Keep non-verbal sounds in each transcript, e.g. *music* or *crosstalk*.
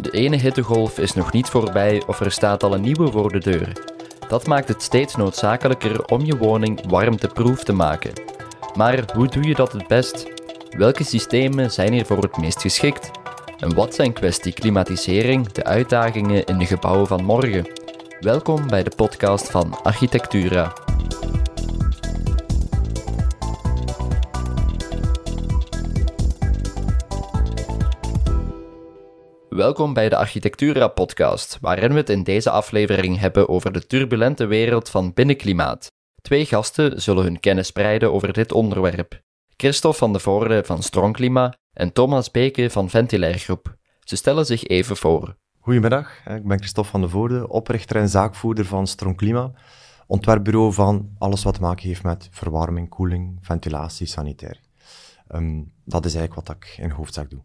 De ene hittegolf is nog niet voorbij of er staat al een nieuwe voor de deur. Dat maakt het steeds noodzakelijker om je woning warmteproof te maken. Maar hoe doe je dat het best? Welke systemen zijn hier voor het meest geschikt? En wat zijn kwestie klimatisering de uitdagingen in de gebouwen van morgen? Welkom bij de podcast van Architectura. Welkom bij de Architectura podcast, waarin we het in deze aflevering hebben over de turbulente wereld van binnenklimaat. Twee gasten zullen hun kennis spreiden over dit onderwerp. Christophe van de Voorde van Strongklima en Thomas Beke van Ventilair Groep. Ze stellen zich even voor. Goedemiddag, ik ben Christophe van de Voorde, oprichter en zaakvoerder van Strongklima, ontwerpbureau van alles wat te maken heeft met verwarming, koeling, ventilatie, sanitair. Um, dat is eigenlijk wat ik in hoofdzaak doe.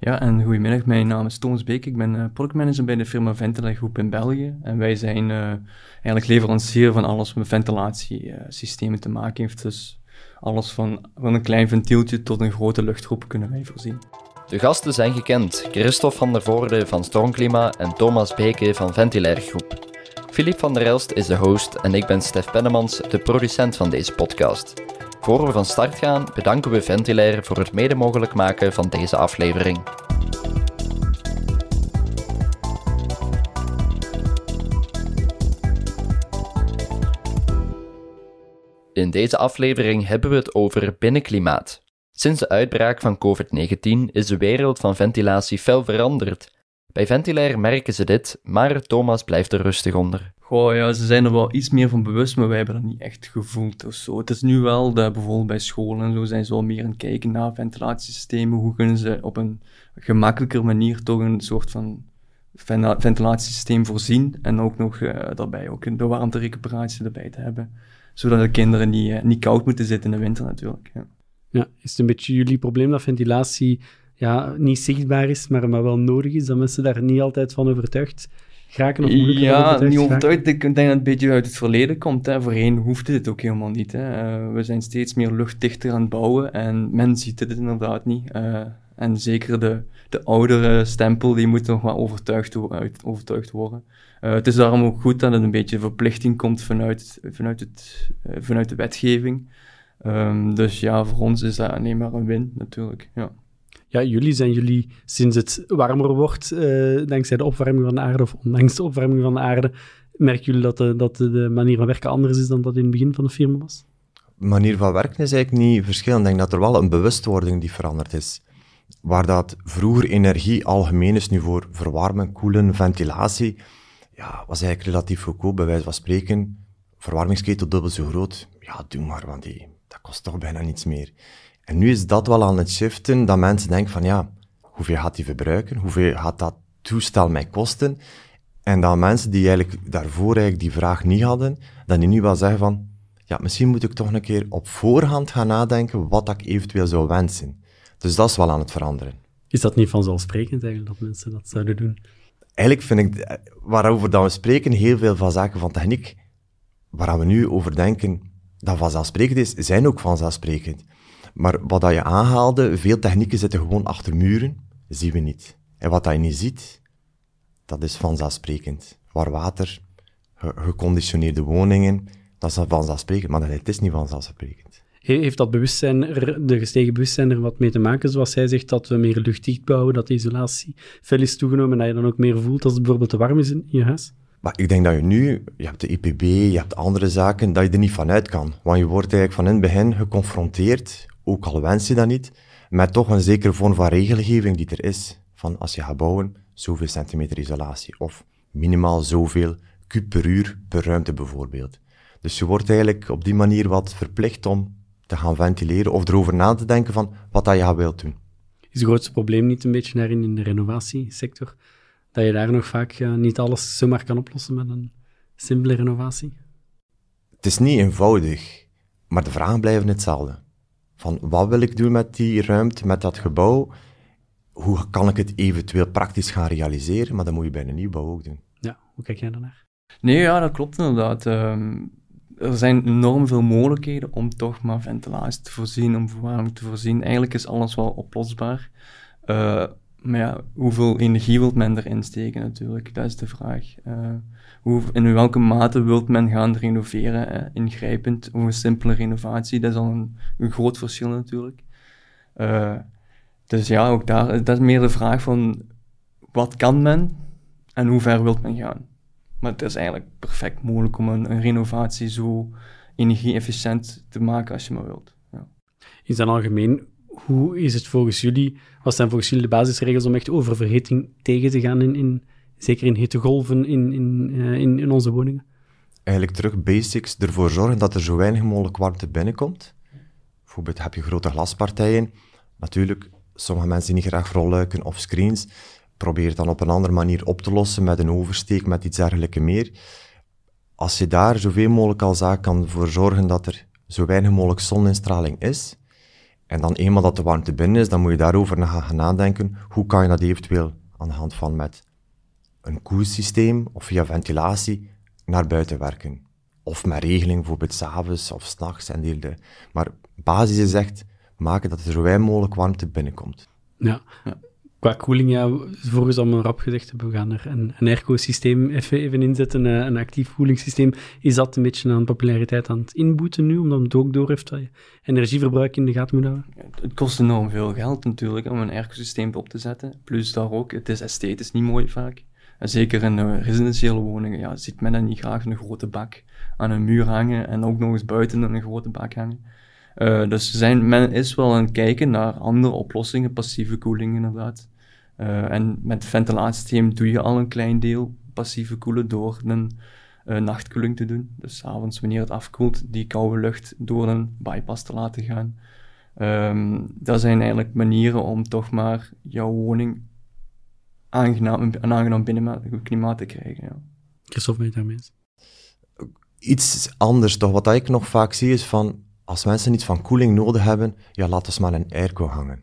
Ja, en goedemiddag, mijn naam is Thomas Beek. Ik ben uh, productmanager bij de firma Ventilair Groep in België. En wij zijn uh, eigenlijk leverancier van alles met ventilatiesystemen te maken heeft. Dus alles van, van een klein ventieltje tot een grote luchtgroep kunnen wij voorzien. De gasten zijn gekend. Christophe van der Voorde van Stormklima en Thomas Beke van Ventilair Groep. Filip van der Elst is de host en ik ben Stef Pennemans, de producent van deze podcast. Voor we van start gaan, bedanken we Ventilair voor het mede mogelijk maken van deze aflevering. In deze aflevering hebben we het over binnenklimaat. Sinds de uitbraak van COVID-19 is de wereld van ventilatie fel veranderd. Bij Ventilair merken ze dit, maar Thomas blijft er rustig onder. Goh, ja, ze zijn er wel iets meer van bewust, maar wij hebben dat niet echt gevoeld of zo. Het is nu wel bijvoorbeeld bij scholen en zo zijn ze wel meer aan het kijken naar ventilatiesystemen. Hoe kunnen ze op een gemakkelijker manier toch een soort van ventilatiesysteem voorzien en ook nog uh, daarbij ook de warmterecuperatie erbij te hebben. Zodat de kinderen niet, uh, niet koud moeten zitten in de winter natuurlijk. Ja. ja, is het een beetje jullie probleem dat ventilatie ja, niet zichtbaar is, maar, maar wel nodig is, dat mensen daar niet altijd van overtuigd of Ja, niet overtuigd. Ik denk dat het een beetje uit het verleden komt. Hè. Voorheen hoefde dit ook helemaal niet. Hè. Uh, we zijn steeds meer luchtdichter aan het bouwen en men ziet het inderdaad niet. Uh, en zeker de, de oudere stempel, die moet nog wel overtuigd, uit, overtuigd worden. Uh, het is daarom ook goed dat het een beetje verplichting komt vanuit, vanuit, het, vanuit de wetgeving. Um, dus ja, voor ons is dat alleen maar een win, natuurlijk. Ja ja, jullie zijn jullie sinds het warmer wordt, uh, dankzij de opwarming van de aarde, of ondanks de opwarming van de aarde, merken jullie dat de, dat de manier van werken anders is dan dat in het begin van de firma was? De manier van werken is eigenlijk niet verschillend. Ik denk dat er wel een bewustwording die veranderd is. Waar dat vroeger energie algemeen is, nu voor verwarmen, koelen, ventilatie, ja, was eigenlijk relatief goedkoop, bij wijze van spreken. Verwarmingsketel dubbel zo groot. Ja, doe maar, want die, dat kost toch bijna niets meer. En nu is dat wel aan het shiften, dat mensen denken van ja, hoeveel gaat die verbruiken? Hoeveel gaat dat toestel mij kosten? En dat mensen die eigenlijk daarvoor eigenlijk die vraag niet hadden, dat die nu wel zeggen van ja, misschien moet ik toch een keer op voorhand gaan nadenken wat ik eventueel zou wensen. Dus dat is wel aan het veranderen. Is dat niet vanzelfsprekend eigenlijk, dat mensen dat zouden doen? Eigenlijk vind ik, waarover dat we spreken, heel veel van zaken van techniek, waar we nu over denken, dat vanzelfsprekend is, zijn ook vanzelfsprekend. Maar wat dat je aanhaalde, veel technieken zitten gewoon achter muren, zien we niet. En wat dat je niet ziet, dat is vanzelfsprekend. Waar water, geconditioneerde woningen, dat is vanzelfsprekend, maar het is niet vanzelfsprekend. Heeft dat bewustzijn, de gestegen bewustzijn er wat mee te maken, zoals hij zegt, dat we meer luchtdicht bouwen, dat de isolatie fel is toegenomen en dat je dan ook meer voelt als het bijvoorbeeld te warm is in je huis? Maar ik denk dat je nu, je hebt de IPB, je hebt andere zaken, dat je er niet vanuit kan. Want je wordt eigenlijk van in het begin geconfronteerd ook al wens je dat niet, met toch een zekere vorm van regelgeving die er is. Van als je gaat bouwen, zoveel centimeter isolatie. Of minimaal zoveel kub per uur per ruimte bijvoorbeeld. Dus je wordt eigenlijk op die manier wat verplicht om te gaan ventileren of erover na te denken van wat dat je wilt doen. Is het grootste probleem niet een beetje daarin in de renovatiesector? Dat je daar nog vaak niet alles zomaar kan oplossen met een simpele renovatie? Het is niet eenvoudig, maar de vragen blijven hetzelfde van wat wil ik doen met die ruimte, met dat gebouw? Hoe kan ik het eventueel praktisch gaan realiseren? Maar dat moet je bij een nieuwbouw ook doen. Ja, hoe kijk jij daarnaar? Nee, ja, dat klopt inderdaad. Ehm, er zijn enorm veel mogelijkheden om toch maar ventilatie te voorzien, om verwarming te voorzien. Eigenlijk is alles wel oplosbaar. Uh, Maar ja, hoeveel energie wilt men erin steken natuurlijk? Dat is de vraag. Uh, hoe, in welke mate wilt men gaan renoveren? Ingrijpend of een simpele renovatie? Dat is al een, groot verschil natuurlijk. Uh, dus ja, ook daar, dat is meer de vraag van wat kan men en hoe ver wilt men gaan? Maar het is eigenlijk perfect mogelijk om een, een renovatie zo energie-efficiënt te maken als je maar wilt. Ja. In zijn algemeen, hoe is het volgens jullie, wat zijn volgens jullie de basisregels om echt oververhitting tegen te gaan, in, in zeker in hittegolven in, in, uh, in, in onze woningen? Eigenlijk terug basics, ervoor zorgen dat er zo weinig mogelijk warmte binnenkomt. Bijvoorbeeld heb je grote glaspartijen. Natuurlijk, sommige mensen niet graag rolluiken of screens, probeer het dan op een andere manier op te lossen met een oversteek, met iets dergelijks meer. Als je daar zoveel mogelijk als kan voor zorgen dat er zo weinig mogelijk zoninstraling is, en dan eenmaal dat de warmte binnen is, dan moet je daarover gaan nadenken, hoe kan je dat eventueel aan de hand van met een koelsysteem of via ventilatie naar buiten werken. Of met regeling, bijvoorbeeld s'avonds of s'nachts en deel Maar basis is echt maken dat er zo weinig mogelijk warmte binnenkomt. Ja. ja qua koeling, ja, volgens allemaal rap gezegd hebben, we gaan er een, een airco-systeem even, even inzetten, een, eh, een actief koelingssysteem. Is dat een beetje aan populariteit aan het inboeten nu, omdat het ook door heeft dat je energieverbruik in de gaten moet houden? het kost enorm veel geld natuurlijk om een airco-systeem op te zetten. Plus daar ook, het is esthetisch niet mooi vaak. Zeker in residentiële woningen ja, ziet men dan niet graag een grote bak aan een muur hangen en ook nog eens buiten een grote bak hangen. Uh, dus zijn, men is wel aan het kijken naar andere oplossingen, passieve koeling inderdaad. Uh, en met ventilatiesysteem doe je al een klein deel passieve koelen door een uh, nachtkoeling te doen. Dus avonds wanneer het afkoelt, die koude lucht door een bypass te laten gaan. Um, dat zijn eigenlijk manieren om toch maar jouw woning aangenaam, een aangenaam binnenklimaat te krijgen. Ja. Christophe, ben je daarmee eens? Iets anders toch. Wat ik nog vaak zie is van, als mensen iets van koeling nodig hebben, ja, laten we maar een airco hangen.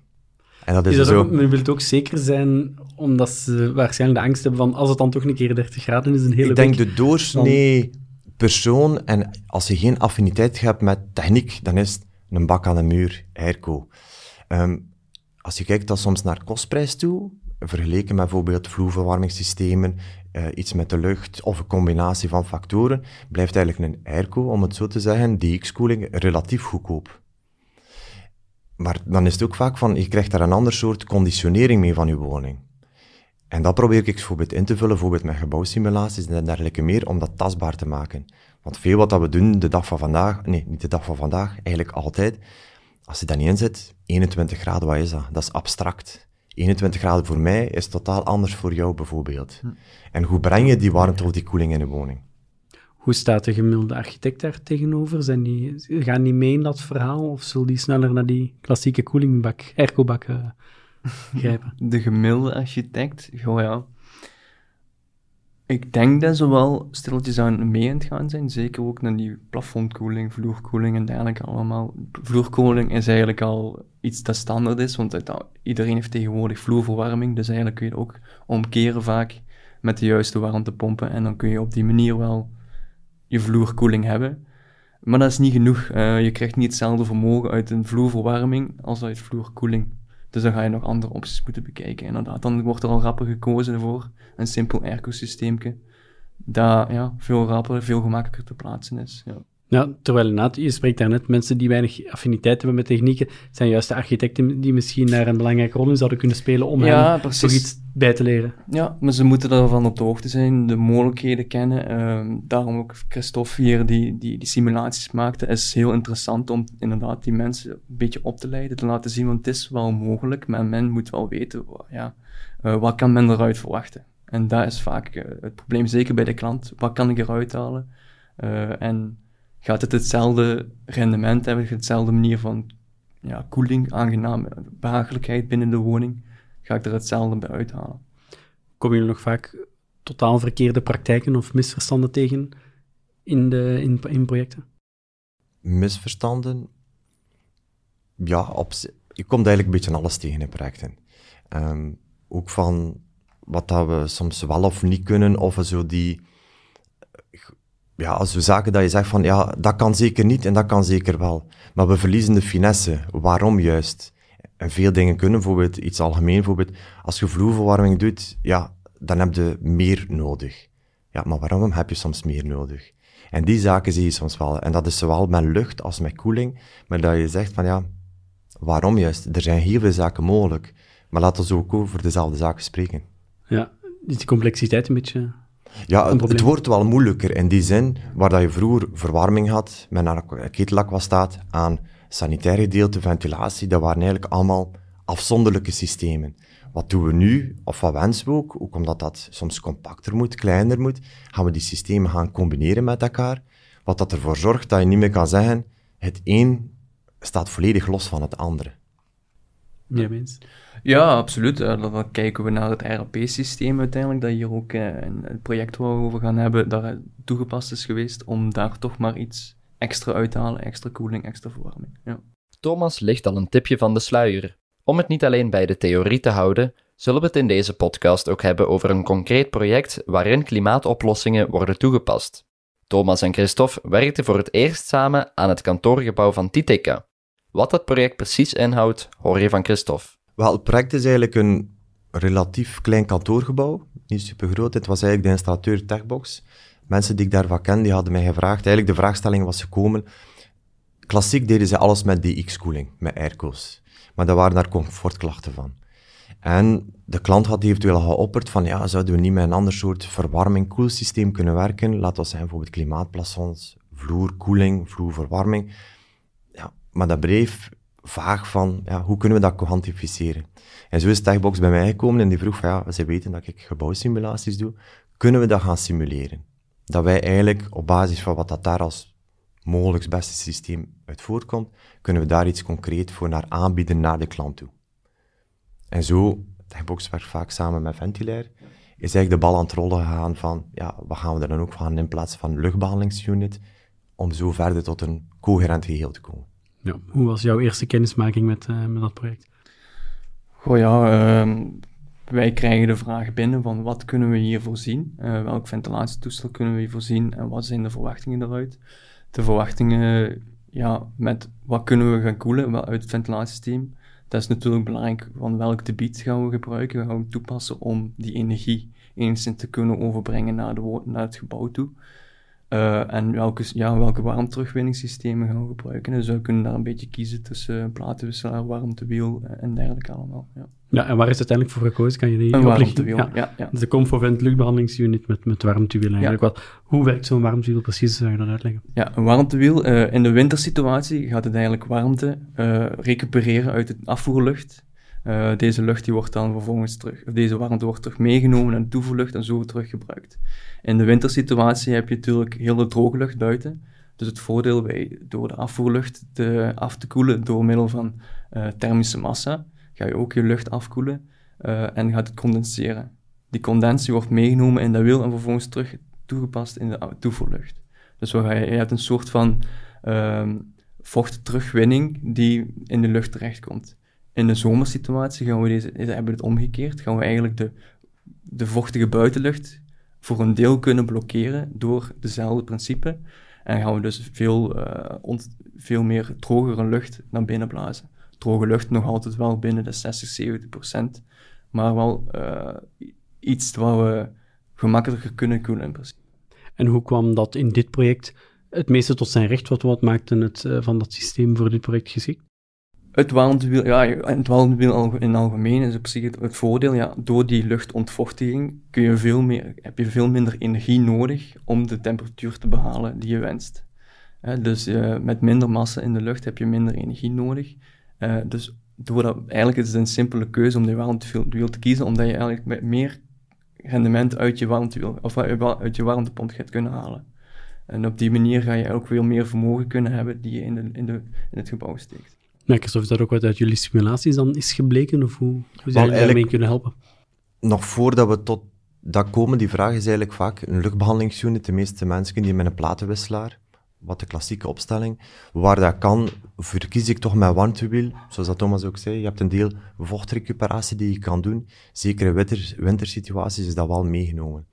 En dat is, is zo... men wil het ook zeker zijn, omdat ze waarschijnlijk de angst hebben van als het dan toch een keer 30 graden is, een hele Ik denk de doorsnee persoon, en als je geen affiniteit hebt met techniek, dan is het een bak aan de muur, airco. Um, als je kijkt dan soms naar kostprijs toe, vergeleken met bijvoorbeeld vloerverwarmingssystemen, uh, iets met de lucht of een combinatie van factoren, blijft eigenlijk een airco, om het zo te zeggen, DX-koeling, relatief goedkoop. Maar dan is het ook vaak van, je krijgt daar een ander soort conditionering mee van je woning. En dat probeer ik bijvoorbeeld in te vullen, bijvoorbeeld met gebouwsimulaties en dergelijke meer, om dat tastbaar te maken. Want veel wat we doen de dag van vandaag, nee, niet de dag van vandaag, eigenlijk altijd, als je dat niet inzet, 21 graden, wat is dat? Dat is abstract. 21 graden voor mij is totaal anders voor jou bijvoorbeeld. Hm. En hoe breng je die warmte of die koeling in de woning? Hoe staat de gemiddelde architect daar tegenover? Zijn die, gaan die mee in dat verhaal of zullen die sneller naar die klassieke koelingbak, aircobak uh, *laughs* grijpen? De gemiddelde architect, goh ja. Ik denk dat ze wel stilletjes aan mee aan het gaan zijn. Zeker ook naar die plafondkoeling, vloerkoeling en dergelijke allemaal. Vloerkoeling is eigenlijk al iets dat standaard is, want iedereen heeft tegenwoordig vloerverwarming. Dus eigenlijk kun je het ook omkeren vaak met de juiste warmtepompen. En dan kun je op die manier wel je vloerkoeling hebben. Maar dat is niet genoeg. Uh, je krijgt niet hetzelfde vermogen uit een vloerverwarming als uit vloerkoeling. Dus dan ga je nog andere opties moeten bekijken. Inderdaad, dan wordt er al rapper gekozen voor een simpel airco-systeemje. Dat ja, veel rapper, veel gemakkelijker te plaatsen is. Ja. Ja, terwijl inderdaad, je spreekt daarnet, mensen die weinig affiniteit hebben met technieken, zijn juist de architecten die misschien daar een belangrijke rol in zouden kunnen spelen om ja, hen toch iets bij te leren. Ja, maar ze moeten ervan op de hoogte zijn, de mogelijkheden kennen. Uh, daarom ook Christophe hier, die, die, die simulaties maakte, is heel interessant om inderdaad die mensen een beetje op te leiden, te laten zien, want het is wel mogelijk, maar men moet wel weten, ja, uh, wat kan men eruit verwachten. En dat is vaak uh, het probleem, zeker bij de klant. Wat kan ik eruit halen? Uh, en gaat het hetzelfde rendement hebben, hetzelfde manier van ja, koeling, aangenaam, behagelijkheid binnen de woning, ga ik er hetzelfde bij uithalen. Komen jullie nog vaak totaal verkeerde praktijken of misverstanden tegen in, de, in, in projecten? Misverstanden? Ja, op, je komt eigenlijk een beetje alles tegen in projecten. Um, ook van wat dat we soms wel of niet kunnen, of we zo die ja, als we zaken dat je zegt van ja, dat kan zeker niet en dat kan zeker wel. Maar we verliezen de finesse. Waarom juist? en veel dingen kunnen, bijvoorbeeld iets algemeen, bijvoorbeeld als je vloerverwarming doet, ja, dan heb je meer nodig. Ja, maar waarom heb je soms meer nodig? En die zaken zie je soms wel. En dat is zowel met lucht als met koeling, maar dat je zegt van ja, waarom juist? Er zijn heel veel zaken mogelijk, maar laten we ook over dezelfde zaken spreken. Ja, is die complexiteit een beetje ja, het, het, wordt wel moeilijker in die zin, waar dat je vroeger verwarming had, met een ketellak was staat, aan sanitair gedeelte, ventilatie, dat waren eigenlijk allemaal afzonderlijke systemen. Wat doen we nu, of wat wensen we ook, ook omdat dat soms compacter moet, kleiner moet, gaan we die systemen gaan combineren met elkaar, wat dat ervoor zorgt dat je niet meer kan zeggen, het een staat volledig los van het andere. Ja. Ja, absoluut. Uh, dan kijken we naar het RAP-systeem uiteindelijk, dat hier ook uh, het project waar we over gaan hebben, daar toegepast is geweest om daar toch maar iets extra uit te halen, extra koeling, extra verwarming. Ja. Thomas ligt al een tipje van de sluier. Om het niet alleen bij de theorie te houden, zullen we het in deze podcast ook hebben over een concreet project waarin klimaatoplossingen worden toegepast. Thomas en Christophe werkten voor het eerst samen aan het kantoorgebouw van Titeka. Wat dat project precies inhoudt, hoor je van Christophe. Wel, het project is eigenlijk een relatief klein kantoorgebouw, niet super groot. Het was eigenlijk de installateur Techbox. Mensen die ik daarvan ken, die hadden mij gevraagd. Eigenlijk de vraagstelling was gekomen. Klassiek deden ze alles met DX-koeling, met airco's. Maar daar waren daar comfortklachten van. En de klant had eventueel geopperd van, ja, zouden we niet met een ander soort verwarming, koelsysteem kunnen werken? Laten we zeggen, bijvoorbeeld klimaatplassons, vloerkoeling, vloerverwarming. Maar dat bleef vaag van, ja, hoe kunnen we dat kwantificeren? En zo is Techbox bij mij gekomen en die vroeg van, ja, ze weten dat ik gebouwsimulaties doe, kunnen we dat gaan simuleren? Dat wij eigenlijk op basis van wat dat daar als mogelijk beste systeem uit voortkomt, kunnen we daar iets concreet voor naar aanbieden naar de klant toe. En zo, Techbox werkt vaak samen met Ventilair, is eigenlijk de bal aan het rollen gegaan van, ja, wat gaan we er dan ook van in plaats van luchtbehandelingsunit, om zo verder tot een coherent geheel te komen. Ja. Hoe was jouw eerste kennismaking met, uh, met dat project? Goh ja, uh, wij krijgen de vraag binnen van wat kunnen we hier voorzien? Uh, welk ventilatietoestel kunnen we hier voorzien? En wat zijn de verwachtingen daaruit? De verwachtingen, ja, met wat kunnen we gaan koelen uit het ventilatiesysteem? Dat is natuurlijk belangrijk van welk debiet gaan we gebruiken, gaan we toepassen om die energie enigszins te kunnen overbrengen naar, de, naar het gebouw toe. Uh, en welke, ja, welke warmterugwinningssystemen gaan we gebruiken. Dus we kunnen daar een beetje kiezen tussen platenwisselaar, warmtewiel en dergelijke allemaal. Ja. ja, en waar is uiteindelijk voor gekozen? Kan je die een warmtewiel, ja. ja, ja. Dus de Comfort luchtbehandelingsunit met, met warmtewiel eigenlijk. Wat, hoe werkt zo'n warmtewiel precies? Zou je dat uitleggen? Ja, een warmtewiel, uh, in de wintersituatie gaat het eigenlijk warmte uh, recupereren uit de afvoerlucht. Uh, deze lucht die wordt dan vervolgens terug, of deze warmte wordt terug meegenomen en toevoerlucht en zo teruggebruikt. In de wintersituatie heb je natuurlijk hele droge lucht buiten. Dus het voordeel bij door de afvoerlucht te, af te koelen door middel van uh, thermische massa, ga je ook je lucht afkoelen uh, en gaat het condenseren. Die condensie wordt meegenomen in dat wiel en vervolgens terug toegepast in de toevoerlucht. Dus je, je hebt een soort van um, vochtterugwinning die in de lucht terechtkomt. In de zomersituatie gaan we deze, hebben we het omgekeerd. Gaan we eigenlijk de, de vochtige buitenlucht voor een deel kunnen blokkeren door dezelfde principe. En gaan we dus veel, uh, veel meer drogere lucht naar binnen blazen. Droge lucht nog altijd wel binnen de 60, 70 procent. Maar wel uh, iets wat we gemakkelijker kunnen koelen in principe. En hoe kwam dat in dit project het meeste tot zijn recht? Wat, wat maakte het uh, van dat systeem voor dit project geschikt? Het warmtewiel, ja, het warmtewiel in algemeen is op zich het, het, voordeel, ja, door die luchtontvochtiging kun je veel meer, heb je veel minder energie nodig om de temperatuur te behalen die je wenst. dus uh, met minder massa in de lucht heb je minder energie nodig. Uh, dus doordat, eigenlijk is het een simpele keuze om die warmtewiel te kiezen, omdat je eigenlijk met meer rendement uit je warmtewiel, of uit je warmtepomp gaat kunnen halen. En op die manier ga je ook veel meer vermogen kunnen hebben die je in, de, in, de, in het gebouw steekt. Of dat ook wat uit jullie simulaties dan is gebleken, of hoe, hoe zou je daarmee kunnen helpen? Nog voordat we tot dat komen, die vraag is eigenlijk vaak een luchtbehandelingsunit. De meeste mensen die met een platenwisselaar, wat de klassieke opstelling, waar dat kan, verkies ik toch mijn warmtewiel, zoals dat Thomas ook zei. Je hebt een deel vochtrecuperatie die je kan doen. Zeker in winter, wintersituaties is dat wel meegenomen.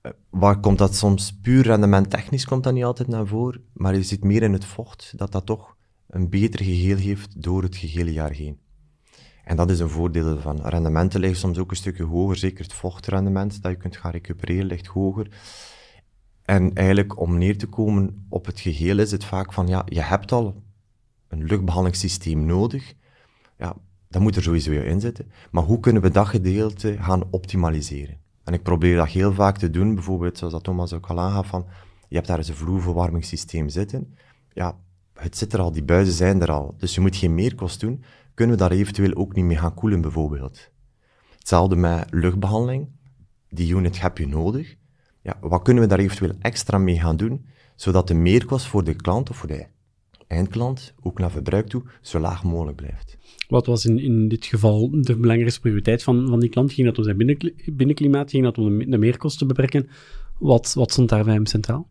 Eh, waar komt dat soms puur rendement technisch komt dat niet altijd naar voren, maar je ziet meer in het vocht dat dat toch een beter geheel heeft door het gehele jaar heen. En dat is een voordeel van. Rendementen liggen soms ook een stukje hoger, zeker het vochtrendement dat je kunt gaan recupereren ligt hoger. En eigenlijk om neer te komen op het geheel is het vaak van, ja, je hebt al een luchtbehandelingssysteem nodig. Ja, dat moet er sowieso in zitten. Maar hoe kunnen we dat gedeelte gaan optimaliseren? En ik probeer dat heel vaak te doen, bijvoorbeeld zoals dat Thomas ook al aangaf, van, je hebt daar eens een vloerverwarmingssysteem zitten. Ja, het zit er al, die buizen zijn er al. Dus je moet geen meerkost doen. Kunnen we daar eventueel ook niet mee gaan koelen, bijvoorbeeld? Hetzelfde met luchtbehandeling. Die unit heb je nodig. Ja, wat kunnen we daar eventueel extra mee gaan doen, zodat de meerkost voor de klant of voor de eindklant, ook naar verbruik toe, zo laag mogelijk blijft? Wat was in, in dit geval de belangrijkste prioriteit van, van die klant? Ging dat om zijn binnenklimaat? Ging dat om de, meerkosten te beperken? Wat, wat stond daar bij hem centraal?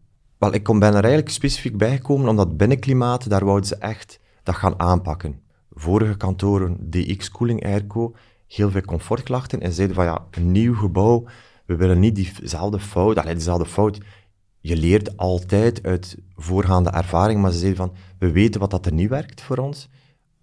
Ik ben er eigenlijk specifiek bijgekomen omdat binnenklimaat, daar wouden ze echt dat gaan aanpakken. Vorige kantoren, DX Cooling Airco, heel veel comfortklachten en zeiden van ja, een nieuw gebouw, we willen niet diezelfde fout, alleen fout. Je leert altijd uit voorgaande ervaring, maar ze zeiden van, we weten wat dat er niet werkt voor ons,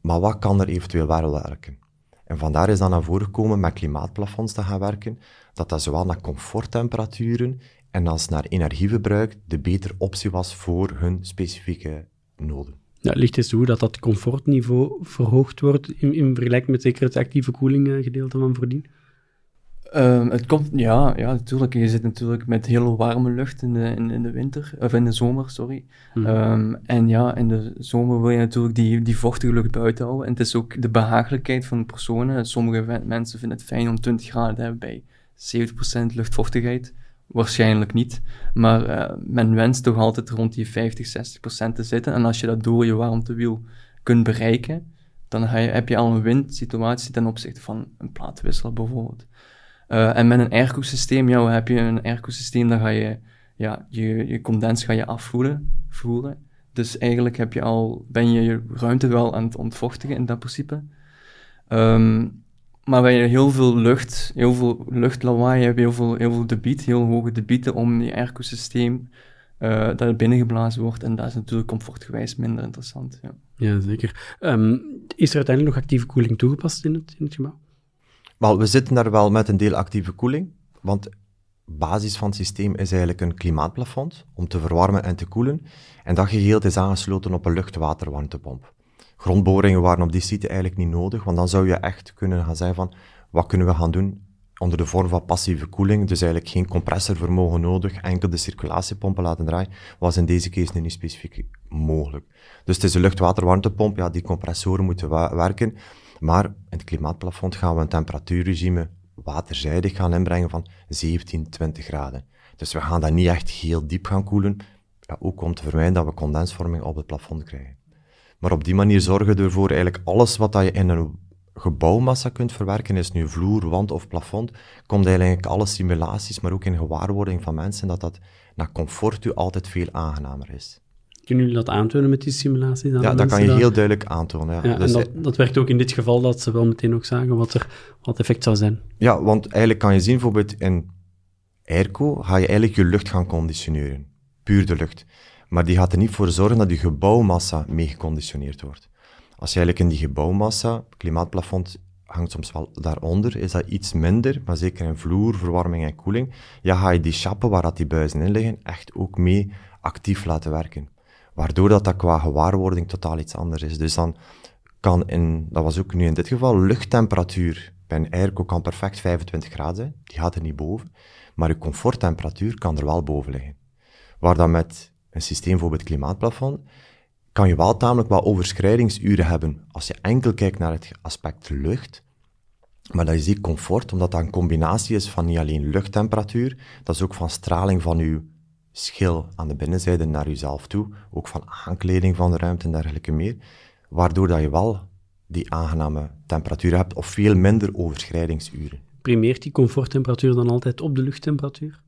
maar wat kan er eventueel wel werken? En vandaar is dan naar voren gekomen met klimaatplafonds te gaan werken, dat dat zowel naar comforttemperaturen en als naar energieverbruik de betere optie was voor hun specifieke noden. Ja, ligt eens toe dat dat comfortniveau verhoogd wordt in, in vergelijking met zeker het actieve koeling eh, gedeelte van voordien? Um, het komt, ja, ja, natuurlijk. Je zit natuurlijk met heel warme lucht in de, in, in de winter, of in de zomer, sorry. Mhm. Ehm, en ja, in de zomer wil je natuurlijk die, die vochtige lucht buiten houden. En het is ook de behagelijkheid van de personen. Sommige mensen vinden het fijn om 20 graden te hebben bij 70% luchtvochtigheid. Waarschijnlijk niet. Maar uh, men wenst toch altijd rond die 50, 60% te zitten. En als je dat door je warmtewiel kunt bereiken, dan heb je al een windsituatie ten opzichte van een plaatwissel bijvoorbeeld. Uh, en met een airco-systeem, ja, heb je een airco-systeem, dan ga je, ja, je, je condens ga je afvoeren, voeren. Dus eigenlijk heb je al, ben je je ruimte wel aan het ontvochtigen in dat principe. Um, maar bij heel veel lucht, heel veel luchtlawaai, heb je heel veel, heel veel debiet, heel hoge debieten om je airco-systeem uh, dat binnengeblazen wordt. En dat is natuurlijk comfortgewijs minder interessant. Ja, ja zeker. Um, is er uiteindelijk nog actieve koeling toegepast in het, in het gebouw? Wel, we zitten daar wel met een deel actieve koeling, want basis van het systeem is eigenlijk een klimaatplafond om te verwarmen en te koelen. En dat geheel is aangesloten op een luchtwaterwarmtepomp. Grondboringen waren op die site eigenlijk niet nodig, want dan zou je echt kunnen gaan zeggen van, wat kunnen we gaan doen onder de vorm van passieve koeling, dus eigenlijk geen compressorvermogen nodig, enkel de circulatiepompen laten draaien, was in deze case niet specifiek mogelijk. Dus het is een luchtwaterwarmtepomp, ja, die compressoren moeten werken, maar in het klimaatplafond gaan we een temperatuurregime waterzijdig gaan inbrengen van 17, 20 graden. Dus we gaan dat niet echt heel diep gaan koelen, ja, ook om te vermijden dat we condensvorming op het plafond krijgen. Maar op die manier zorgen we ervoor eigenlijk alles wat dat je in een gebouwmassa kunt verwerken, is nu vloer, wand of plafond, komt eigenlijk alle simulaties, maar ook in gewaarwording van mensen, dat dat naar comfort u altijd veel aangenamer is. Kunnen jullie dat aantonen met die simulaties? Ja, dat kan je heel duidelijk aantonen. Ja. ja dus en dat, dat werkt ook in dit geval, dat ze wel meteen ook zagen wat er wat effect zou zijn. Ja, want eigenlijk kan je zien, bijvoorbeeld in airco ga je eigenlijk je lucht gaan conditioneren. Puur de lucht. Maar die gaat er niet voor zorgen dat je gebouwmassa mee geconditioneerd wordt. Als je eigenlijk in die gebouwmassa, klimaatplafond hangt soms wel daaronder, is dat iets minder, maar zeker in vloer, verwarming en koeling, ja, ga je die chappen waar dat die buizen in liggen echt ook mee actief laten werken. Waardoor dat, dat qua gewaarwording totaal iets anders is. Dus dan kan in, dat was ook nu in dit geval, luchttemperatuur bij een airco kan perfect 25 graden zijn, die gaat er niet boven, maar je comforttemperatuur kan er wel boven liggen. Waar dan met een systeem voor het klimaatplafond, kan je wel tamelijk wat overschrijdingsuren hebben als je enkel kijkt naar het aspect lucht. Maar dat is die comfort, omdat dat een combinatie is van niet alleen luchttemperatuur, dat is ook van straling van je schil aan de binnenzijde naar jezelf toe, ook van aankleding van de ruimte en dergelijke meer, waardoor dat je wel die aangename temperatuur hebt of veel minder overschrijdingsuren. Primeert die comforttemperatuur dan altijd op de luchttemperatuur?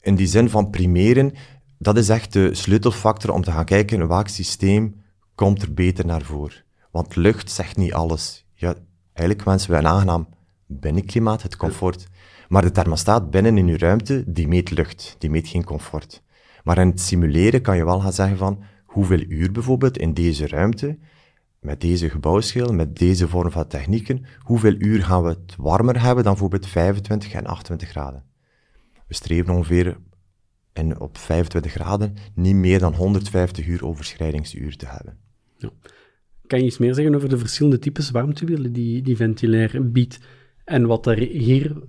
In die zin van primeren, dat is echt de sleutelfactor om te gaan kijken welk systeem komt er beter naar voren. Want lucht zegt niet alles. Ja, eigenlijk wensen we een aangenaam binnenklimaat, het comfort. Maar de thermostaat binnen in uw ruimte, die meet lucht, die meet geen comfort. Maar in het simuleren kan je wel gaan zeggen van hoeveel uur bijvoorbeeld in deze ruimte met deze gebouwschil, met deze vorm van technieken, hoeveel uur gaan we het warmer hebben dan bijvoorbeeld 25 en 28 graden? We streven ongeveer en op 25 graden niet meer dan 150 uur overschrijdingsuur te hebben. Ja. Kan je iets meer zeggen over de verschillende types warmtewielen die, die Ventilair biedt en wat er hier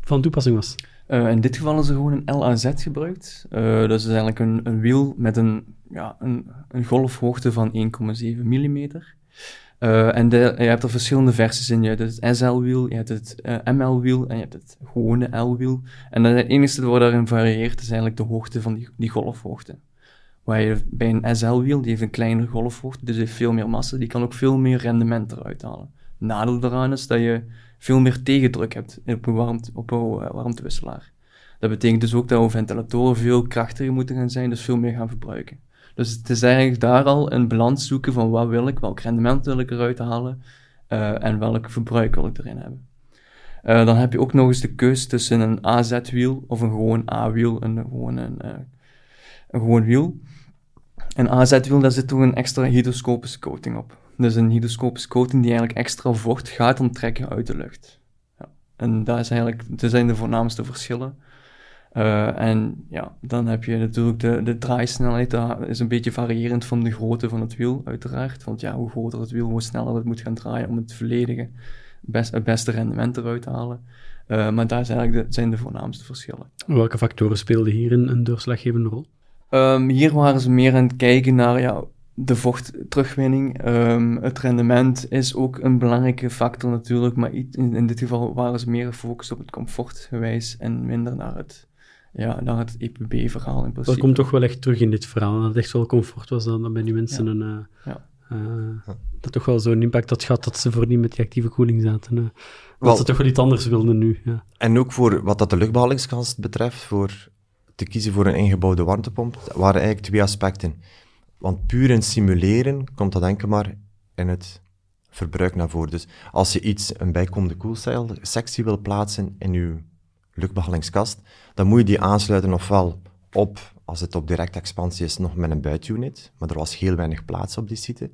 van toepassing was? Uh, in dit geval is er gewoon een LAZ gebruikt. Uh, dat is eigenlijk een, een wiel met een, ja, een, een golfhoogte van 1,7 mm. Uh, en je hebt er verschillende versies in. Je hebt het SL-wiel, je hebt het uh, ML-wiel en je hebt het gewone L-wiel. En het enige wat daarin varieert is eigenlijk de hoogte van die, golfhoogte. Waar je bij een SL-wiel, die heeft een kleinere golfhoogte, dus heeft veel meer massa, die kan ook veel meer rendement eruit halen. Nadeel daaraan is dat je veel meer tegendruk hebt op een, uh, warmtewisselaar. Dat betekent dus ook dat we ventilatoren veel krachtiger moeten gaan zijn, dus veel meer gaan verbruiken. Dus het is eigenlijk daar al een balans zoeken van wat wil ik, welk rendement wil ik eruit halen uh, en welk verbruik wil ik erin hebben. Uh, dan heb je ook nog eens de keus tussen een AZ-wiel of een gewoon A-wiel, een, gewoon een, uh, een gewoon wiel. Een AZ-wiel, daar zit toch een extra hydroscopische coating op. Dus een hydroscopische coating die eigenlijk extra vocht gaat onttrekken uit de lucht. Ja. En dat, is eigenlijk, dat zijn de voornaamste verschillen. Uh, en ja, dan heb je natuurlijk de, de draaisnelheid, dat is een beetje variërend van de grootte van het wiel, uiteraard. Want ja, hoe groter het wiel, hoe sneller het moet gaan draaien om het volledige, best, het beste rendement eruit te halen. Uh, maar daar zijn eigenlijk de, zijn de voornaamste verschillen. Welke factoren speelden hier een, een doorslaggevende rol? Um, hier waren ze meer aan het kijken naar ja, de vochtterugwinning. Um, het rendement is ook een belangrijke factor natuurlijk, maar in, in dit geval waren ze meer gefocust op het comfortgewijs en minder naar het ja, naar het EPB-verhaal in principe. Dat komt toch wel echt terug in dit verhaal. Dat het echt wel comfort was dan, dan bij die mensen een... Uh, ja. Uh, dat toch wel zo'n impact had gehad dat ze voordien met die actieve koeling zaten. Uh, dat ze toch wel iets anders wilden nu. Ja. En ook voor wat dat de luchtbehalingskast betreft, voor te kiezen voor een ingebouwde warmtepomp, waren eigenlijk twee aspecten. Want puur in simuleren komt dat enkel maar in het verbruik naar voren. Dus als je iets, een bijkomende koelcel sectie wil plaatsen in je luchtbehalingskast, dan moet je die aansluiten ofwel op, als het op directe expansie is, nog met een buitenunit, maar er was heel weinig plaats op die site.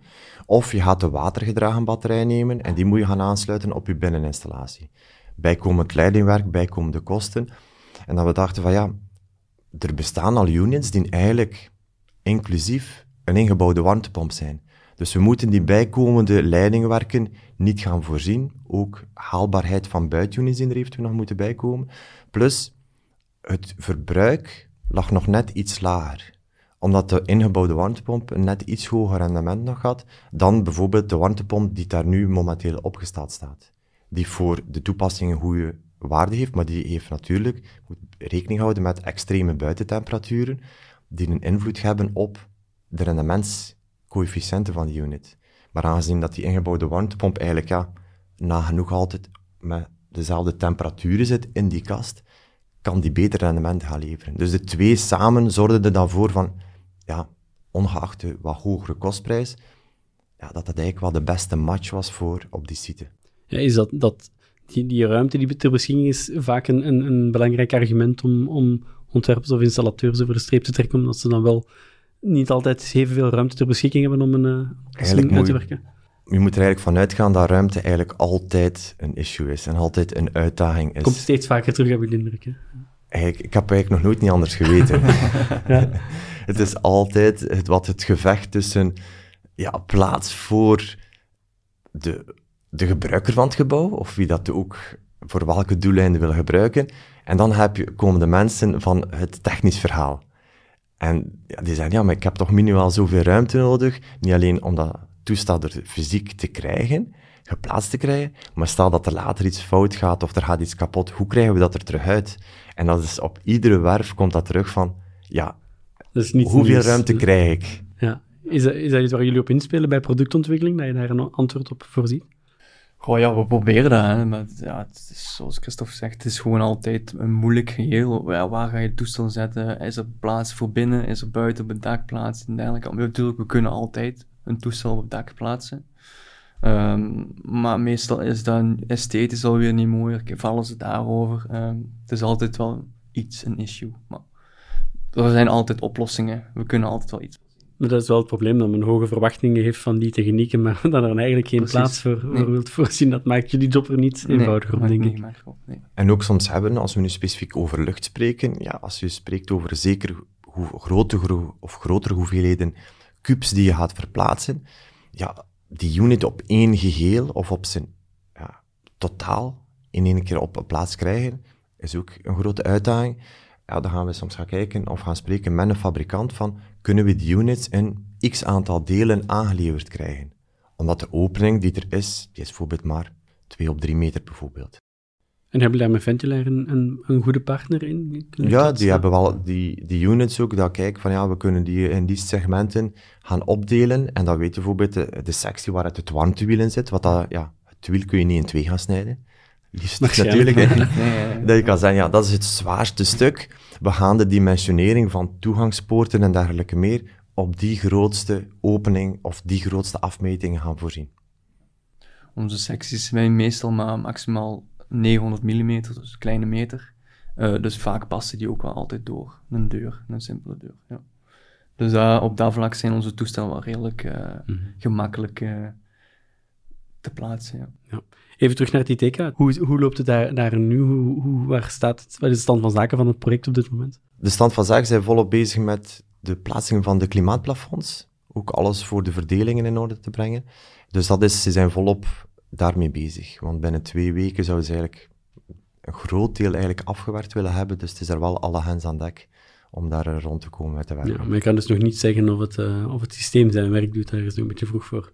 Of je gaat de watergedragen batterij nemen en die moet je gaan aansluiten op je binneninstallatie. Bijkomend leidingwerk, bijkomende kosten. En dan we dachten van ja, er bestaan al units die eigenlijk inclusief een ingebouwde warmtepomp zijn. Dus we moeten die bijkomende leidingwerken niet gaan voorzien. Ook haalbaarheid van buitenunits eventueel nog moeten bijkomen. Plus, het verbruik lag nog net iets lager omdat de ingebouwde warmtepomp net iets hoger rendement nog had dan bijvoorbeeld de warmtepomp die daar nu momenteel opgesteld staat. Die voor de toepassing een goede waarde heeft, maar die heeft natuurlijk moet rekening houden met extreme buitentemperaturen die een invloed hebben op de rendementscoëfficiënten van die unit. Maar aangezien dat die ingebouwde warmtepomp eigenlijk ja, nagenoeg altijd met dezelfde temperaturen zit in die kast, kan die beter rendement gaan leveren. Dus de twee samen zorgden er dan voor van, ja, ongeacht de wat hogere kostprijs, ja, dat dat eigenlijk wel de beste match was voor op die site. Ja, is dat, dat die, die ruimte die ter beschikking is vaak een, een, een belangrijk argument om, om ontwerpers of installateurs over de streep te trekken, omdat ze dan wel niet altijd evenveel ruimte ter beschikking hebben om een uh, uit te werken? Je moet er eigenlijk vanuit gaan dat ruimte eigenlijk altijd een issue is en altijd een uitdaging is. Komt steeds vaker terug, heb ik de indruk. Hè? Eigenlijk, ik heb eigenlijk nog nooit niet anders geweten. *laughs* *laughs* ja. Het is altijd het, wat het gevecht tussen ja, plaats voor de, de gebruiker van het gebouw, of wie dat ook voor welke doeleinden wil gebruiken. En dan heb je, komen de mensen van het technisch verhaal. En ja, die zeggen, ja, maar ik heb toch minimaal zoveel ruimte nodig. Niet alleen om dat toestel er fysiek te krijgen, geplaatst te krijgen, maar stel dat er later iets fout gaat of er gaat iets kapot, hoe krijgen we dat er terug uit? En dat is op iedere werf komt dat terug van, ja, hoeveel ruimte krijg ik? Ja. Is dat, is dat iets waar jullie op inspelen bij productontwikkeling, dat je daar een antwoord op voorziet? Goh, ja, we proberen dat, hè. maar ja, het is, zoals Christophe zegt, het is gewoon altijd een moeilijk geheel. Ja, waar ga je het toestel zetten? Is er plaats voor binnen? Is er buiten op het dak plaats? En dergelijke. Natuurlijk, we kunnen altijd een toestel op het dak plaatsen. Um, maar meestal is dat esthetisch alweer niet mooier. Vallen ze daarover. Um, het is altijd wel iets een issue. Maar er zijn altijd oplossingen. We kunnen altijd wel iets. Maar dat is wel het probleem, dat men hoge verwachtingen heeft van die technieken, maar *laughs* dat er eigenlijk geen plaats voor, nee. voor wilt voorzien. Dat maakt je die job er niet eenvoudiger op, denk ik. Nee. En ook soms hebben, als we nu specifiek over lucht spreken, ja, als je spreekt over zeker hoe grote of grotere hoeveelheden cubes die je gaat verplaatsen, ja, die unit op één geheel of op zijn ja, totaal in één keer op een plaats krijgen, is ook een grote uitdaging. Ja, dan gaan we soms gaan kijken of gaan spreken met een fabrikant van, kunnen we die units in x aantal delen aangeleverd krijgen? Omdat de opening die er is, die is bijvoorbeeld maar 2 op 3 meter bijvoorbeeld. En hebben daar met Ventilair een, een, een goede partner in? ja, die hebben wel die, die units ook, dat kijken van ja, we kunnen die in die segmenten gaan opdelen. En dan weet je bijvoorbeeld de, de sectie waar het, het warmtewiel in zit, wat dat, ja, het wiel kun je niet in twee gaan snijden. Liefst natuurlijk. *laughs* Dat je kan zeggen, ja, dat is het zwaarste stuk. We gaan de dimensionering van toegangspoorten en dergelijke meer op die grootste opening of die grootste afmetingen gaan voorzien. Onze secties zijn meestal maar maximaal 900 mm, dus kleine meter. Uh, dus vaak passen die ook wel altijd door een deur, een simpele deur. Ja. Dus uh, op dat vlak zijn onze toestellen wel redelijk uh, mm -hmm. gemakkelijk te plaatsen. Ja. ja. Even terug naar het ITK. Hoe, hoe loopt het daar, daar nu? Hoe, hoe, waar staat het? Wat is de stand van zaken van het project op dit moment? De stand van zaken zijn volop bezig met de plaatsing van de klimaatplafonds. Ook alles voor de verdelingen in orde te brengen. Dus dat is, ze zijn volop daarmee bezig. Want binnen twee weken zouden ze eigenlijk een groot deel eigenlijk afgewerkt willen hebben. Dus het is er wel alle hands aan dek om daar rond te komen met te werken. Ja, maar je kan dus nog niet zeggen of het, uh, of het systeem zijn werk doet. Daar is nog een beetje vroeg voor.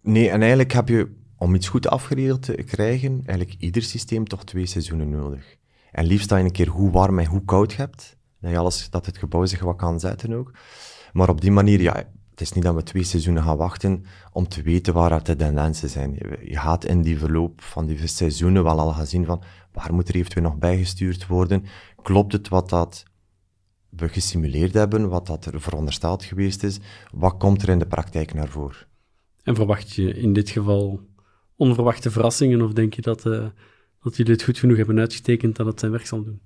Nee, en eigenlijk heb je, om iets goed afgeregeld te krijgen, eigenlijk ieder systeem toch twee seizoenen nodig. En liefst dat je een keer hoe warm en hoe koud hebt. Dat, alles, dat het gebouw zich wat kan zetten ook. Maar op die manier, ja, het is niet dat we twee seizoenen gaan wachten om te weten waar de tendensen zijn. Je gaat in die verloop van die seizoenen wel al gaan zien van waar moet er eventueel nog bijgestuurd worden. Klopt het wat dat we gesimuleerd hebben, wat dat er verondersteld geweest is? Wat komt er in de praktijk naar voren? En verwacht je in dit geval onverwachte verrassingen of denk je dat, uh, dat jullie het goed genoeg hebben uitgetekend dat het zijn werk zal doen?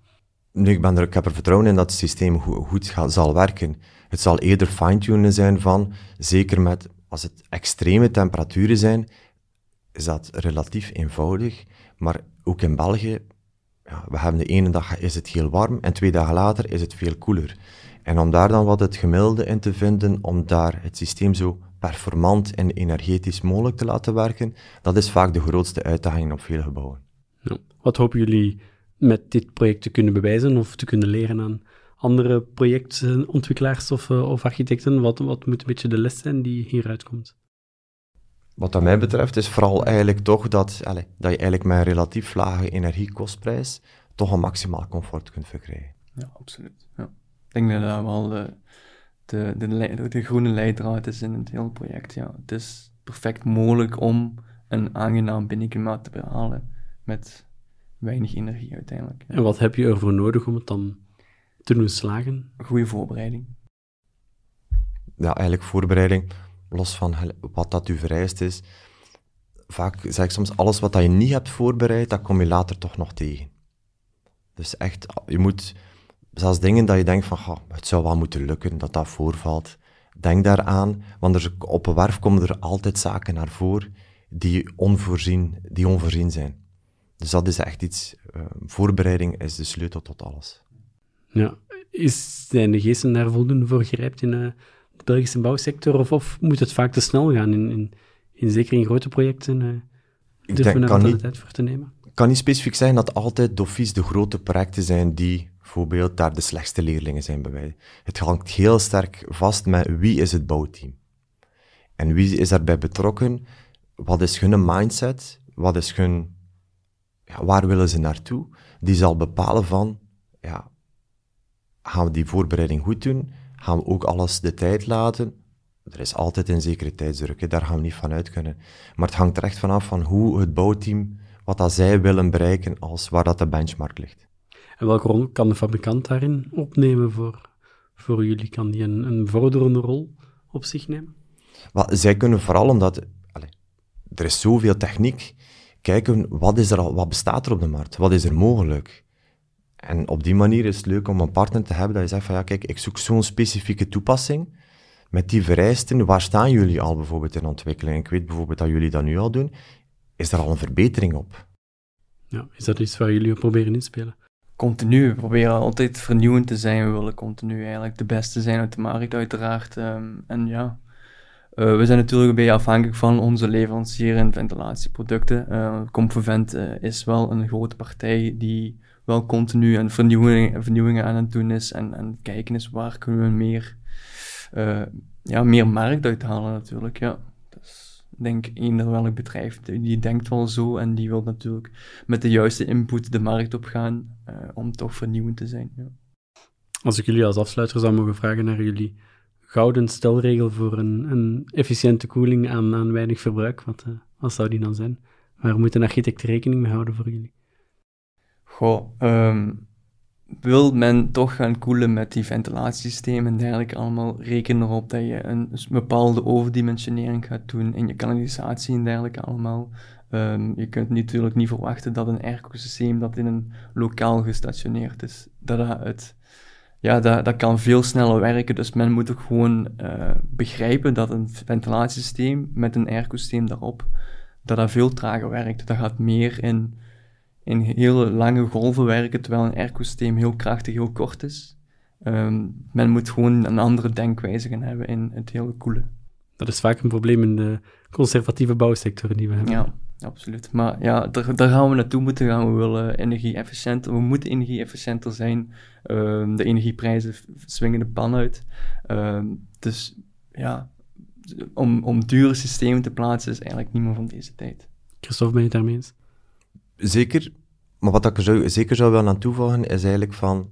Nu, ik, ben er, ik heb er vertrouwen in dat het systeem goed, zal werken. Het zal eerder fine-tunen zijn van, zeker met, als het extreme temperaturen zijn, is dat relatief eenvoudig. Maar ook in België, ja, we hebben de ene dag is het heel warm en twee dagen later is het veel koeler. En om daar dan wat het gemiddelde in te vinden, om daar het systeem zo performant en energetisch mogelijk te laten werken, dat is vaak de grootste uitdaging op veel gebouwen. Ja. Wat hopen jullie met dit project te kunnen bewijzen of te kunnen leren aan andere projectontwikkelaars of, uh, of architecten? Wat, wat moet een beetje de les zijn die hieruit komt? Wat dat mij betreft is vooral eigenlijk toch dat, allez, dat je eigenlijk met een relatief lage energiekostprijs toch een maximaal comfort kunt verkrijgen. Ja, absoluut. Ja. Ik denk dat dat wel de, de, de, de groene leidraad is in het hele project. Ja. Het is perfect mogelijk om een aangenaam binnenklimaat te behalen met weinig energie uiteindelijk. En wat heb je ervoor nodig om het dan te doen slagen? Goede voorbereiding. Ja, eigenlijk voorbereiding, los van wat dat u vereist is. Vaak zeg ik soms, alles wat dat je niet hebt voorbereid, dat kom je later toch nog tegen. Dus echt, je moet, zelfs dingen dat je denkt van, het zou wel moeten lukken, dat dat voorvalt. Denk daaraan, want er, op een werf komen er altijd zaken naar voren die onvoorzien, die onvoorzien zijn. Dus dat is echt iets, uh, voorbereiding is de sleutel tot alles. Ja, is, zijn de geesten daar voldoende voor grijpt in uh, Belgische bouwsector, of, of, moet het vaak te snel gaan, in, in, in zeker in grote projecten, uh, ik denk, kan niet, de tijd voor te nemen? Ik kan niet specifiek zeggen dat altijd dofies de grote projecten zijn die bijvoorbeeld daar de slechtste leerlingen zijn bij wij. Het hangt heel sterk vast met wie is het bouwteam. En wie is daarbij betrokken? Wat is hun mindset? Wat is hun ja, waar willen ze naartoe? Die zal bepalen van, ja, gaan we die voorbereiding goed doen? Gaan we ook alles de tijd laten? Er is altijd een zekere tijdsdruk, hè? daar gaan we niet van uit kunnen. Maar het hangt er echt vanaf van hoe het bouwteam, wat dat zij willen bereiken, als waar dat de benchmark ligt. En welke rol kan de fabrikant daarin opnemen voor, voor jullie? Kan die een, een vorderende rol op zich nemen? Zij kunnen vooral omdat, allez, er is zoveel techniek, kijken wat, is er al, wat bestaat er op de markt, wat is er mogelijk. En op die manier is het leuk om een partner te hebben dat je zegt van ja, kijk, ik zoek zo'n specifieke toepassing met die vereisten, waar staan jullie al bijvoorbeeld in ontwikkeling? Ik weet bijvoorbeeld dat jullie dat nu al doen. Is er al een verbetering op? Ja, is dat iets waar jullie op proberen inspelen? Continu. We proberen altijd vernieuwend te zijn. We willen continu eigenlijk de beste zijn uit de markt, uiteraard. Ehm, en ja, uh, we zijn natuurlijk een beetje afhankelijk van onze leverancier in ventilatieproducten. Uh, Comfovent uh, is wel een grote partij die wel continu aan vernieuwingen, aan het doen is en, en kijken is waar kunnen we meer, ja, meer markt uithalen natuurlijk. Ja. Dus ik denk eender welk bedrijf die denkt wel zo en die wil natuurlijk met de juiste input de markt op gaan om toch vernieuwend te zijn. Ja. Als ik jullie als afsluiter zou mogen vragen naar jullie gouden stelregel voor een, een efficiënte koeling aan, weinig verbruik? Wat, uh, wat zou die dan zijn? Waar moet een architect rekening mee houden voor jullie? Goh, um, wil men toch gaan koelen met die ventilatiesystemen en dergelijke allemaal, reken erop dat je een bepaalde overdimensionering gaat doen in je kanalisatie en dergelijke allemaal. Um, je kunt natuurlijk niet verwachten dat een airco-systeem dat in een lokaal gestationeerd is, dat dat het ja, dat, dat kan veel sneller werken. Dus men moet ook gewoon uh, begrijpen dat een ventilatiesysteem met een airco-systeem daarop, dat dat veel trager werkt. Dat gaat meer in, in hele lange golven werken, terwijl een airco-systeem heel krachtig, heel kort is. Um, men moet gewoon een andere denkwijze gaan hebben in het hele koelen. Dat is vaak een probleem in de conservatieve bouwsector die we hebben. Ja, absoluut. Maar ja, daar, daar gaan we naartoe moeten gaan. We willen energie-efficiënter, we moeten energie-efficiënter zijn. Um, de energieprijzen swingen de pan uit. Um, dus ja, om, om dure systemen te plaatsen is eigenlijk niet meer van deze tijd. Christophe, ben je het daarmee eens? Zeker. Maar wat ik er zeker zou willen aan toevoegen, is eigenlijk van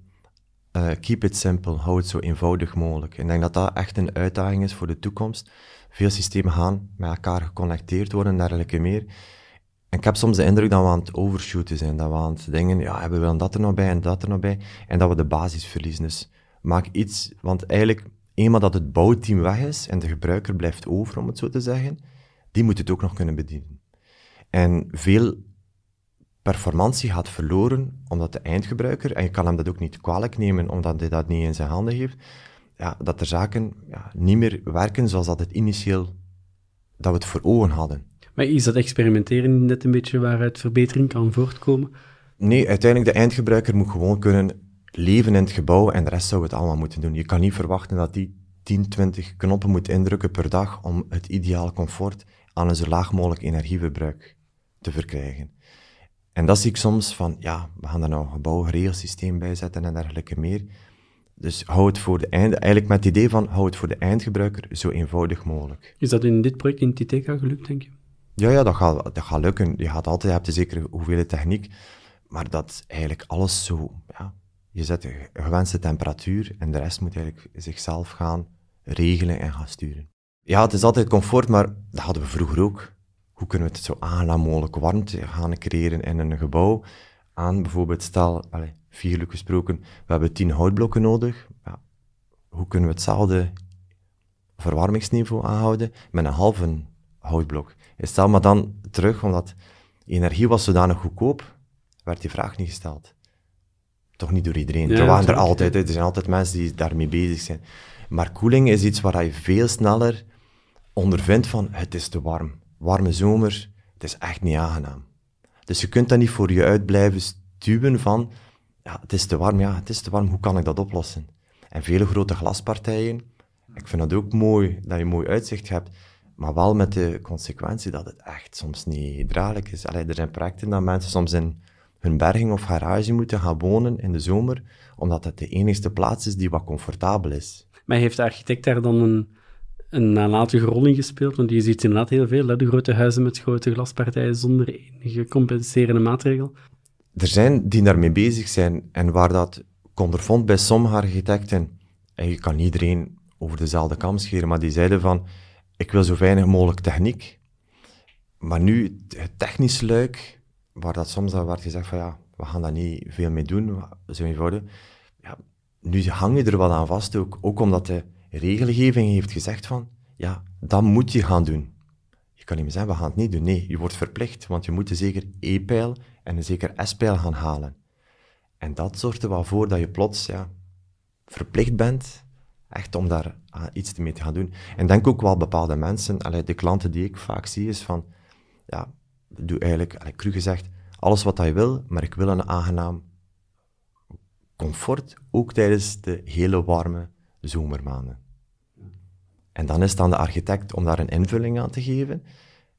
uh, keep it simple, hou het zo eenvoudig mogelijk. Ik denk dat dat echt een uitdaging is voor de toekomst. Veel systemen gaan met elkaar geconnecteerd worden en dergelijke meer. En ik heb soms de indruk dat we aan het overshooten zijn, dat we aan het denken, ja, we willen dat er nog bij en dat er nog bij, en dat we de basis verliezen. Dus maak iets, want eigenlijk, eenmaal dat het bouwteam weg is en de gebruiker blijft over, om het zo te zeggen, die moet het ook nog kunnen bedienen. En veel performantie gaat verloren, omdat de eindgebruiker, en je kan hem dat ook niet kwalijk nemen, omdat hij dat niet in zijn handen heeft, ja, dat de zaken ja, niet meer werken zoals dat het initieel, dat we het voor ogen hadden. Maar is dat experimenteren net een beetje waaruit verbetering kan voortkomen? Nee, uiteindelijk de eindgebruiker moet gewoon kunnen leven in het gebouw en de rest zou het allemaal moeten doen. Je kan niet verwachten dat die 10, 20 knoppen moet indrukken per dag om het ideale comfort aan een zo laag mogelijk energieverbruik te verkrijgen. En dat zie ik soms van, ja, we gaan daar nou een gebouw, regelsysteem bij zetten en dergelijke meer. Dus hou het voor de eind, eigenlijk met het idee van, hou het voor de eindgebruiker zo eenvoudig mogelijk. Is dat in dit project in Titeca gelukt, denk je? Ja, ja, dat gaat, dat gaat lukken. Je gaat altijd, je hebt een zekere hoeveelheid techniek, maar dat eigenlijk alles zo, ja, je zet een gewenste temperatuur en de rest moet eigenlijk zichzelf gaan regelen en gaan sturen. Ja, het is altijd comfort, maar dat hadden we vroeger ook. Hoe kunnen we het zo aangenaam mogelijk warmte gaan creëren in een gebouw? Aan bijvoorbeeld, stel, allez, figuurlijk gesproken, we hebben tien houtblokken nodig. Ja, hoe kunnen we hetzelfde verwarmingsniveau aanhouden met een halve houtblok? Stel maar dan terug, omdat energie was zodanig goedkoop, werd die vraag niet gesteld. Toch niet door iedereen. er waren er altijd, er zijn altijd mensen die daarmee bezig zijn. Maar koeling is iets waar je veel sneller ondervindt van, het is te warm. Warme zomer, het is echt niet aangenaam. Dus je kunt dat niet voor je uit blijven stuwen van, ja, het is te warm, ja, het is te warm, hoe kan ik dat oplossen? En vele grote glaspartijen, ik vind het ook mooi dat je mooi uitzicht hebt, maar wel met de consequentie dat het echt soms niet draaglijk is. Allee, er zijn projecten dat mensen soms in hun berging of garage moeten gaan wonen in de zomer, omdat het de enigste plaats is die wat comfortabel is. Maar heeft de architect daar dan een, een nalatige rol in gespeeld? Want je ziet inderdaad heel veel, hè? de grote huizen met grote glaspartijen zonder enige compenserende maatregel. Er zijn die daarmee bezig zijn en waar dat ondervond bij sommige architecten, en je kan iedereen over dezelfde kam scheren, maar die zeiden van, ik wil zo weinig mogelijk techniek. Maar nu, het technische luik, waar dat soms al werd gezegd van ja, we gaan daar niet veel mee doen, zo eenvoudig. Ja, nu hang je er wat aan vast ook, ook omdat de regelgeving heeft gezegd van, ja, dat moet je gaan doen. Je kan niet meer zeggen, we gaan het niet doen. Nee, je wordt verplicht, want je moet een zeker E-pijl en een zeker S-pijl gaan halen. En dat zorgt er wel voor dat je plots ja, verplicht bent Echt om daar uh, iets mee te gaan doen. En denk ook wel bepaalde mensen, allee, de klanten die ik vaak zie, is van, ja, doe eigenlijk, allee, cru gezegd, alles wat je wil, maar ik wil een aangenaam comfort, ook tijdens de hele warme zomermaanden. En dan is het aan de architect om daar een invulling aan te geven.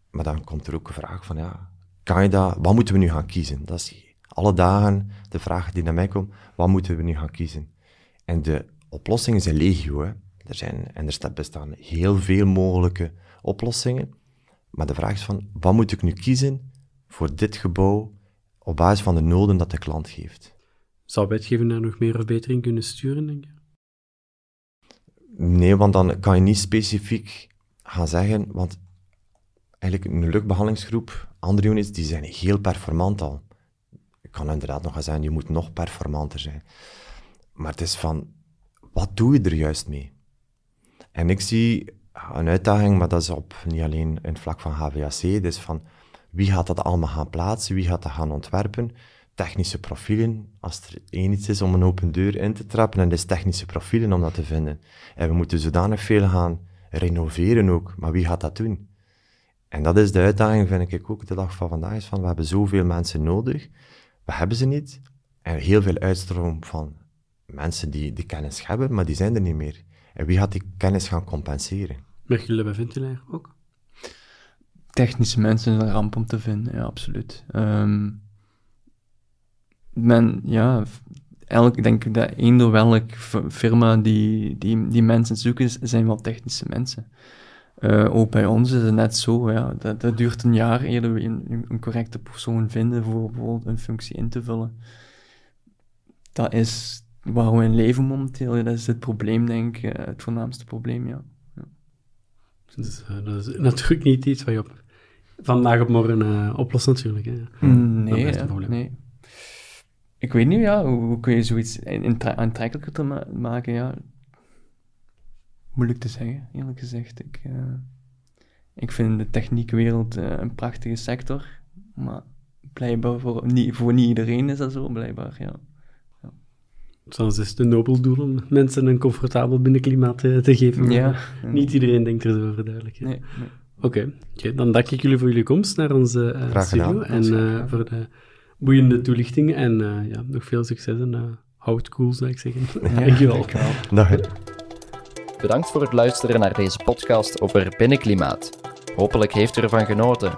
Maar dan komt er ook een vraag van, ja, kan je dat, wat moeten we nu gaan kiezen? Dat is alle dagen de vraag die naar mij komt, wat moeten we nu gaan kiezen? En de oplossingen zijn legio, hè. Er zijn, en er bestaan heel veel mogelijke oplossingen. Maar de vraag is van, wat moet ik nu kiezen voor dit gebouw op basis van de noden dat de klant geeft? Zou wetgeving daar nog meer of beter in kunnen sturen, denk je? Nee, want dan kan je niet specifiek gaan zeggen, want eigenlijk een luchtbehandelingsgroep, andere units, die zijn heel performant al. Ik kan inderdaad nog gaan zeggen, je moet nog performanter zijn. Maar het is van, wat doe je er juist mee? En ik zie een uitdaging, maar dat is op niet alleen in het vlak van HVAC, dus van wie gaat dat allemaal gaan plaatsen, wie gaat dat gaan ontwerpen, technische profielen. Als er één iets is om een open deur in te trappen, dan is technische profielen om dat te vinden. En we moeten zodanig veel gaan renoveren ook, maar wie gaat dat doen? En dat is de uitdaging, vind ik ook, de dag van vandaag, is van, we hebben zoveel mensen nodig, we hebben ze niet, en heel veel uitstroom van mensen die die kennis hebben, maar die zijn er niet meer. En wie gaat die kennis gaan compenseren? Merk jullie bij Ventilair ook? Technische mensen is een ramp om te vinden, ja, absoluut. Um, men, ja, elk, ik denk dat eender welk firma die, die, die mensen zoeken, zijn wel technische mensen. Uh, ook bij ons is het net zo, ja, dat, dat duurt een jaar eerder we een, een, correcte persoon vinden voor bijvoorbeeld een functie in te vullen. Dat is waar we in leven momenteel, dat is het probleem, denk ik, eh, het voornaamste probleem, ja. ja. Dus, uh, dat is natuurlijk niet iets wat je op vandaag op morgen uh, oplost, natuurlijk. Hè. Nee, ja, nee ik weet niet, ja, hoe, kun je zoiets aantrekkelijker te maken, ja. Moeilijk te zeggen, eerlijk gezegd. Ik, uh, ik vind de techniekwereld uh, een prachtige sector, maar blijkbaar voor niet, voor niet iedereen is dat zo, blijkbaar, ja. ja. Soms is het een nobel doel om mensen een comfortabel binnenklimaat te, te geven. Ja. *laughs* Niet iedereen denkt er zo over, duidelijk. Nee, nee. Oké, okay. dan dank ik jullie voor jullie komst naar onze uh, studio en voor de boeiende toelichting en uh, ja, nog veel succes en uh, houd cool, zou ik zeggen. Ja, *laughs* Dankjewel. Dag. Bedankt voor het luisteren naar deze podcast over binnenklimaat. Hopelijk heeft u ervan genoten.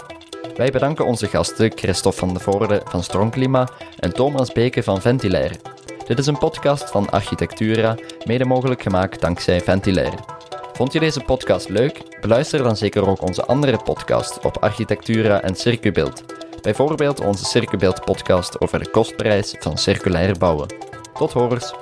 Wij bedanken onze gasten Christophe van de Voorde van Strongklima en Thomas Beke van Ventilair. Dit is een podcast van Architectura, mede mogelijk gemaakt dankzij Ventilair. Vond je deze podcast leuk? Beluister dan zeker ook onze andere podcast op Architectura en Circubeeld. Bijvoorbeeld onze Circubeeld podcast over de kostprijs van circulair bouwen. Tot horens!